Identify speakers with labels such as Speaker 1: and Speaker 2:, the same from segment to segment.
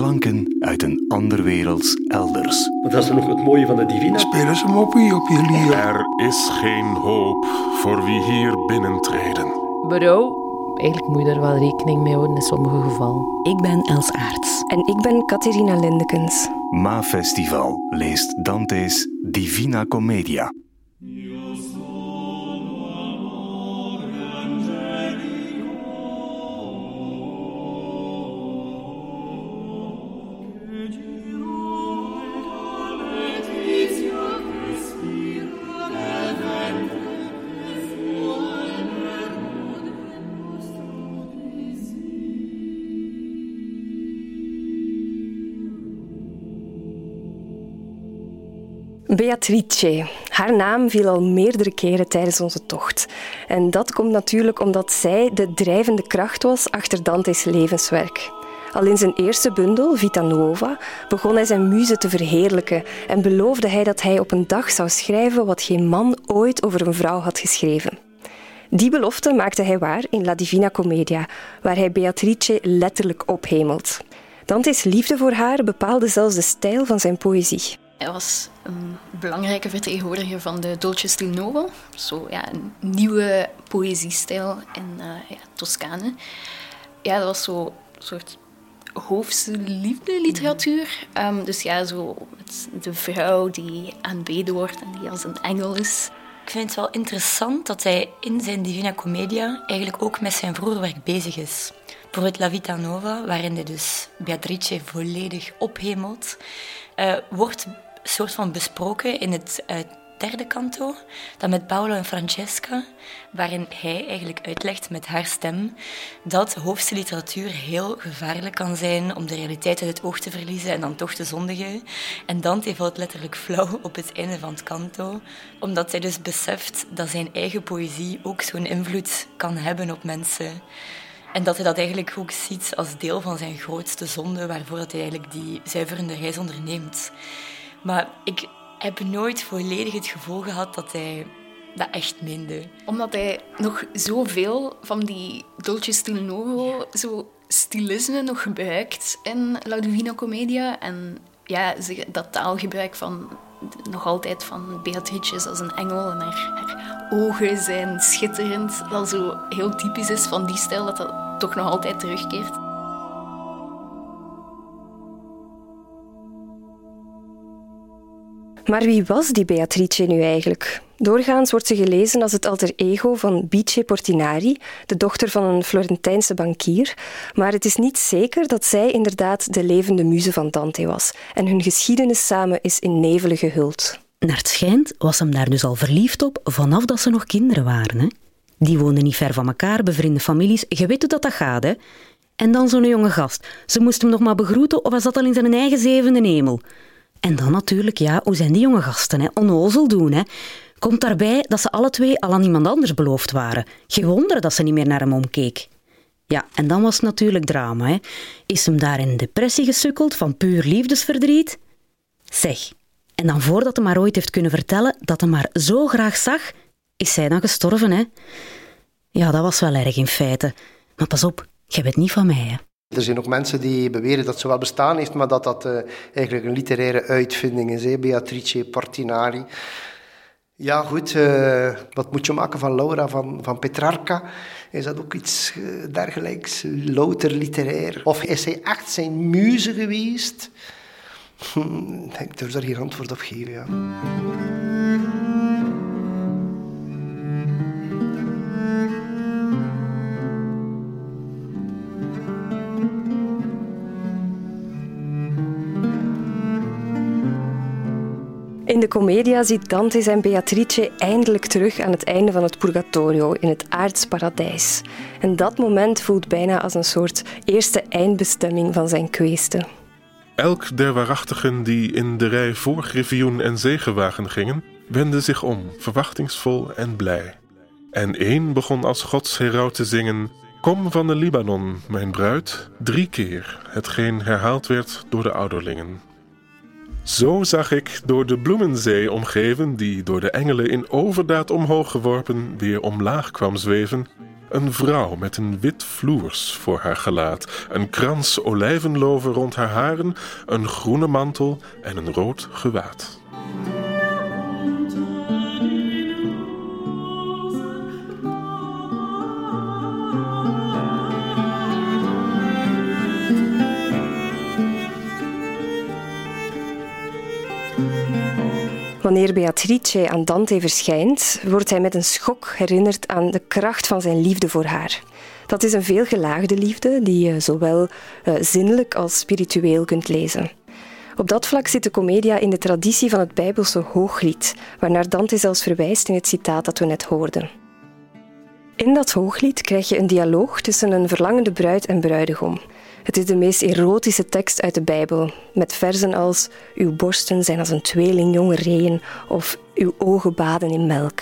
Speaker 1: Klanken uit een ander werelds elders.
Speaker 2: Maar dat is nog het mooie van de Divina.
Speaker 3: Spelen ze moppie op je lier.
Speaker 4: Er is geen hoop voor wie hier binnentreden.
Speaker 5: Bro, eigenlijk moet je er wel rekening mee houden in sommige gevallen.
Speaker 6: Ik ben Els Aarts.
Speaker 7: En ik ben Catharina Lindekens.
Speaker 1: Ma Festival leest Dante's Divina Commedia.
Speaker 7: Beatrice. Haar naam viel al meerdere keren tijdens onze tocht. En dat komt natuurlijk omdat zij de drijvende kracht was achter Dante's levenswerk. Al in zijn eerste bundel, Vita Nuova, begon hij zijn muze te verheerlijken en beloofde hij dat hij op een dag zou schrijven wat geen man ooit over een vrouw had geschreven. Die belofte maakte hij waar in La Divina Commedia, waar hij Beatrice letterlijk ophemelt. Dante's liefde voor haar bepaalde zelfs de stijl van zijn poëzie.
Speaker 8: Hij was een belangrijke vertegenwoordiger van de Dolce Stil Novo, zo ja, een nieuwe poëziestijl in uh, ja, Toscane. Ja, dat was zo een soort hoofdse liefde literatuur. Um, dus ja, zo met de vrouw die aanbeden wordt en die als een engel is.
Speaker 6: Ik vind het wel interessant dat hij in zijn Divina Commedia eigenlijk ook met zijn vroeger werk bezig is. Bijvoorbeeld La Vita Nova, waarin hij dus Beatrice volledig ophemelt, uh, wordt soort van besproken in het uh, derde kanto, dat met Paolo en Francesca, waarin hij eigenlijk uitlegt met haar stem dat hoofdse literatuur heel gevaarlijk kan zijn om de realiteit uit het oog te verliezen en dan toch te zondigen. En Dante valt letterlijk flauw op het einde van het kanto, omdat hij dus beseft dat zijn eigen poëzie ook zo'n invloed kan hebben op mensen. En dat hij dat eigenlijk ook ziet als deel van zijn grootste zonde, waarvoor hij eigenlijk die zuiverende reis onderneemt. Maar ik heb nooit volledig het gevoel gehad dat hij dat echt meende.
Speaker 8: Omdat hij nog zoveel van die Dolce Stil Novo, zo stilisme nog gebruikt in La Divina Commedia. En ja, dat taalgebruik van nog altijd van Beatrice als een engel en haar, haar, ogen zijn schitterend. Dat zo heel typisch is van die stijl, dat dat toch nog altijd terugkeert.
Speaker 7: Maar wie was die Beatrice nu eigenlijk? Doorgaans wordt ze gelezen als het alter ego van Bice Portinari, de dochter van een Florentijnse bankier. Maar het is niet zeker dat zij inderdaad de levende muze van Dante was. En hun geschiedenis samen is in nevelen gehuld.
Speaker 9: Naar het schijnt was hem daar dus al verliefd op vanaf dat ze nog kinderen waren. Hè? Die woonden niet ver van elkaar, bevriende families. Je weet hoe dat, dat gaat, hè? En dan zo'n jonge gast. Ze moest hem nog maar begroeten of hij zat al in zijn eigen zevende hemel. En dan natuurlijk, ja, hoe zijn die jonge gasten? Hè? Onnozel doen, hè? Komt daarbij dat ze alle twee al aan iemand anders beloofd waren. Geen wonder dat ze niet meer naar hem omkeek. Ja, en dan was het natuurlijk drama. Hè? Is hem daar in depressie gesukkeld van puur liefdesverdriet? Zeg, en dan voordat hij maar ooit heeft kunnen vertellen dat hij maar zo graag zag, is zij dan gestorven, hè? Ja, dat was wel erg in feite. Maar pas op, jij bent niet van mij, hè?
Speaker 3: Er zijn ook mensen die beweren dat ze wel bestaan heeft, maar dat dat uh, eigenlijk een literaire uitvinding is. Hè? Beatrice Portinari. Ja, goed. Uh, wat moet je maken van Laura van, van Petrarca? Is dat ook iets uh, dergelijks? Louter literair? Of is hij echt zijn muze geweest? Hm, ik durf daar geen antwoord op geven, ja.
Speaker 7: In de Commedia ziet Dante zijn Beatrice eindelijk terug aan het einde van het Purgatorio, in het aardsparadijs. En dat moment voelt bijna als een soort eerste eindbestemming van zijn kweeste.
Speaker 4: Elk der waarachtigen die in de rij voor Griffioen en Zegenwagen gingen, wendde zich om, verwachtingsvol en blij. En één begon als godsherauw te zingen: Kom van de Libanon, mijn bruid, drie keer, hetgeen herhaald werd door de ouderlingen. Zo zag ik door de bloemenzee omgeven, die door de engelen in overdaad omhoog geworpen weer omlaag kwam zweven, Een vrouw met een wit vloers voor haar gelaat, een krans olijvenloven rond haar haren, een groene mantel en een rood gewaad.
Speaker 7: Wanneer Beatrice aan Dante verschijnt, wordt hij met een schok herinnerd aan de kracht van zijn liefde voor haar. Dat is een veelgelaagde liefde die je zowel uh, zinnelijk als spiritueel kunt lezen. Op dat vlak zit de Commedia in de traditie van het Bijbelse hooglied, waarnaar Dante zelfs verwijst in het citaat dat we net hoorden. In dat hooglied krijg je een dialoog tussen een verlangende bruid en bruidegom. Het is de meest erotische tekst uit de Bijbel, met verzen als Uw borsten zijn als een tweeling jonge reeën of Uw ogen baden in melk.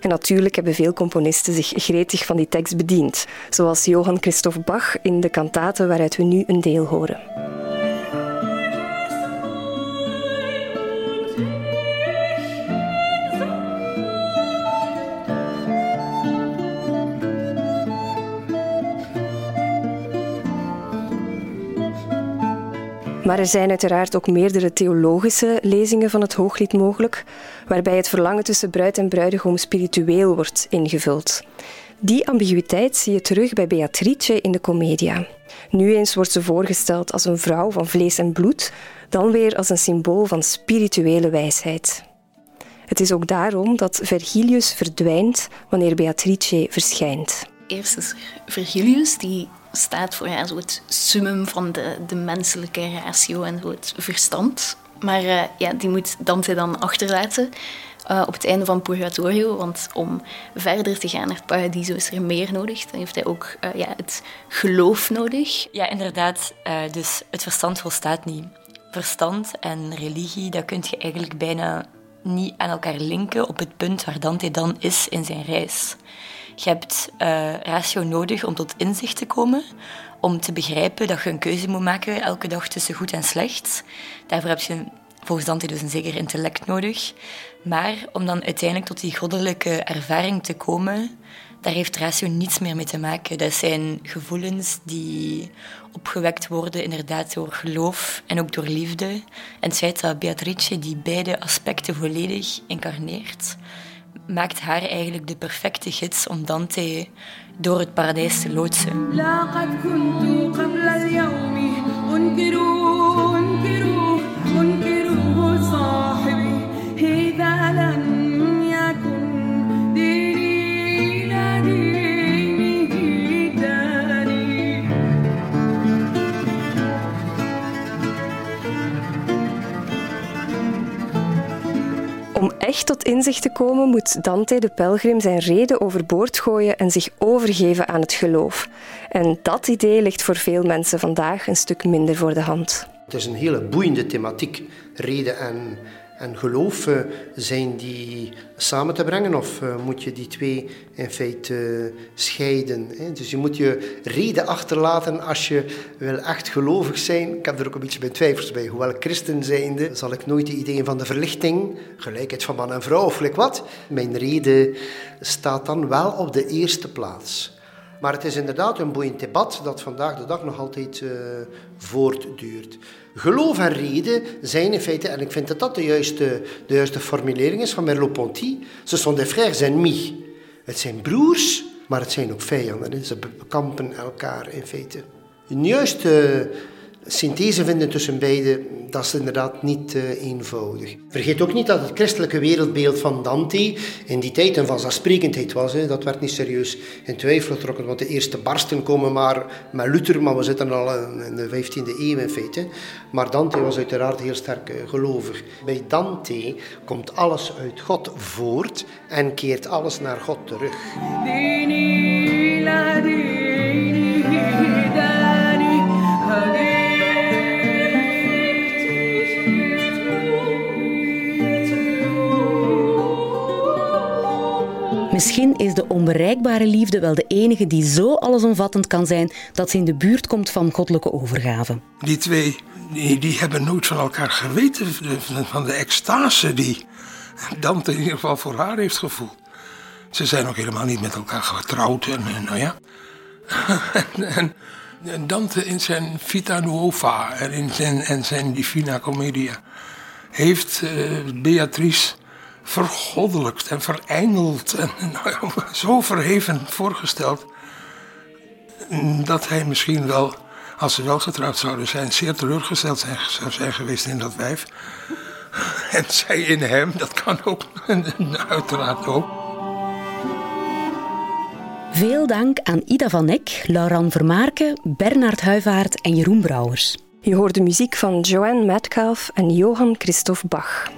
Speaker 7: En natuurlijk hebben veel componisten zich gretig van die tekst bediend, zoals Johann Christoph Bach in de kantaten waaruit we nu een deel horen. Maar er zijn uiteraard ook meerdere theologische lezingen van het hooglied mogelijk, waarbij het verlangen tussen bruid en bruidegom spiritueel wordt ingevuld. Die ambiguïteit zie je terug bij Beatrice in de Commedia. Nu eens wordt ze voorgesteld als een vrouw van vlees en bloed, dan weer als een symbool van spirituele wijsheid. Het is ook daarom dat Vergilius verdwijnt wanneer Beatrice verschijnt.
Speaker 8: Eerst is Vergilius, die staat voor ja, het summum van de, de menselijke ratio en het verstand. Maar uh, ja, die moet Dante dan achterlaten uh, op het einde van Purgatorio. Want om verder te gaan naar het paradiso is er meer nodig. Dan heeft hij ook uh, ja, het geloof nodig.
Speaker 6: Ja, inderdaad. dus het verstand volstaat niet. Verstand en religie, dat kun je eigenlijk bijna niet aan elkaar linken op het punt waar Dante dan is in zijn reis. Je hebt uh, ratio nodig om tot inzicht te komen, om te begrijpen dat je een keuze moet maken elke dag tussen goed en slecht. Daarvoor heb je volgens Dante dus een zeker intellect nodig. Maar om dan uiteindelijk tot die goddelijke ervaring te komen, daar heeft ratio niets meer mee te maken. Dat zijn gevoelens die opgewekt worden inderdaad door geloof en ook door liefde. En het feit dat Beatrice die beide aspecten volledig incarneert, maakt haar eigenlijk de perfecte gids om Dante door het paradijs te loodsen.
Speaker 7: Om echt tot inzicht te komen moet Dante de pelgrim zijn reden overboord gooien en zich overgeven aan het geloof. En dat idee ligt voor veel mensen vandaag een stuk minder voor de hand.
Speaker 3: Het is een hele boeiende thematiek, reden en en geloof, eh, zijn die samen te brengen of eh, moet je die twee in feite eh, scheiden? Dus je moet je reden achterlaten als je wil echt gelovig zijn. Ik heb er ook een beetje bij twijfels bij. Hoewel christen zijnde zal ik nooit de ideeën van de verlichting, gelijkheid van man en vrouw of gelijk wat. Mijn reden staat dan wel op de eerste plaats. Maar het is inderdaad een boeiend debat dat vandaag de dag nog altijd voortduurt. Geloof en reden zijn in feite, en ik vind dat dat de juiste, de juiste formulering is van Merleau-Ponty, ce sont des frères ennemis. Het zijn broers, maar het zijn ook vijanden. Ze bekampen elkaar in feite. Een juiste synthese vinden tussen beide, dat is inderdaad niet uh, eenvoudig. Vergeet ook niet dat het christelijke wereldbeeld van Dante in die tijd een vanzelfsprekendheid was. Hè. Dat werd niet serieus in twijfel getrokken, want de eerste barsten komen maar met Luther, maar we zitten al in de 15e eeuw in feite. Maar Dante was uiteraard heel sterk uh, gelovig. Bij Dante komt alles uit God voort en keert alles naar God terug.
Speaker 9: Misschien is de onbereikbare liefde wel de enige die zo allesomvattend kan zijn dat ze in de buurt komt van goddelijke overgave.
Speaker 10: Die twee die, die hebben nooit van elkaar geweten, van de extase die Dante in ieder geval voor haar heeft gevoeld. Ze zijn ook helemaal niet met elkaar getrouwd. En, nou ja. en, Dante in zijn Vita Nuova en in zijn, en zijn Divina Commedia heeft uh, Beatrice vergoddelijkt en vereindeld en nou, zo verheven voorgesteld dat hij misschien wel, als ze wel getrouwd zouden zijn, zeer teleurgesteld zijn, zou zijn geweest in dat wijf. En zij in hem, dat kan ook, uiteraard ook.
Speaker 9: Veel dank aan Ida van Eck, Laurent Vermaarke, Bernard Huivaert en Jeroen Brouwers.
Speaker 7: Je hoort de muziek van Joanne Metcalf en Johann Christoph Bach.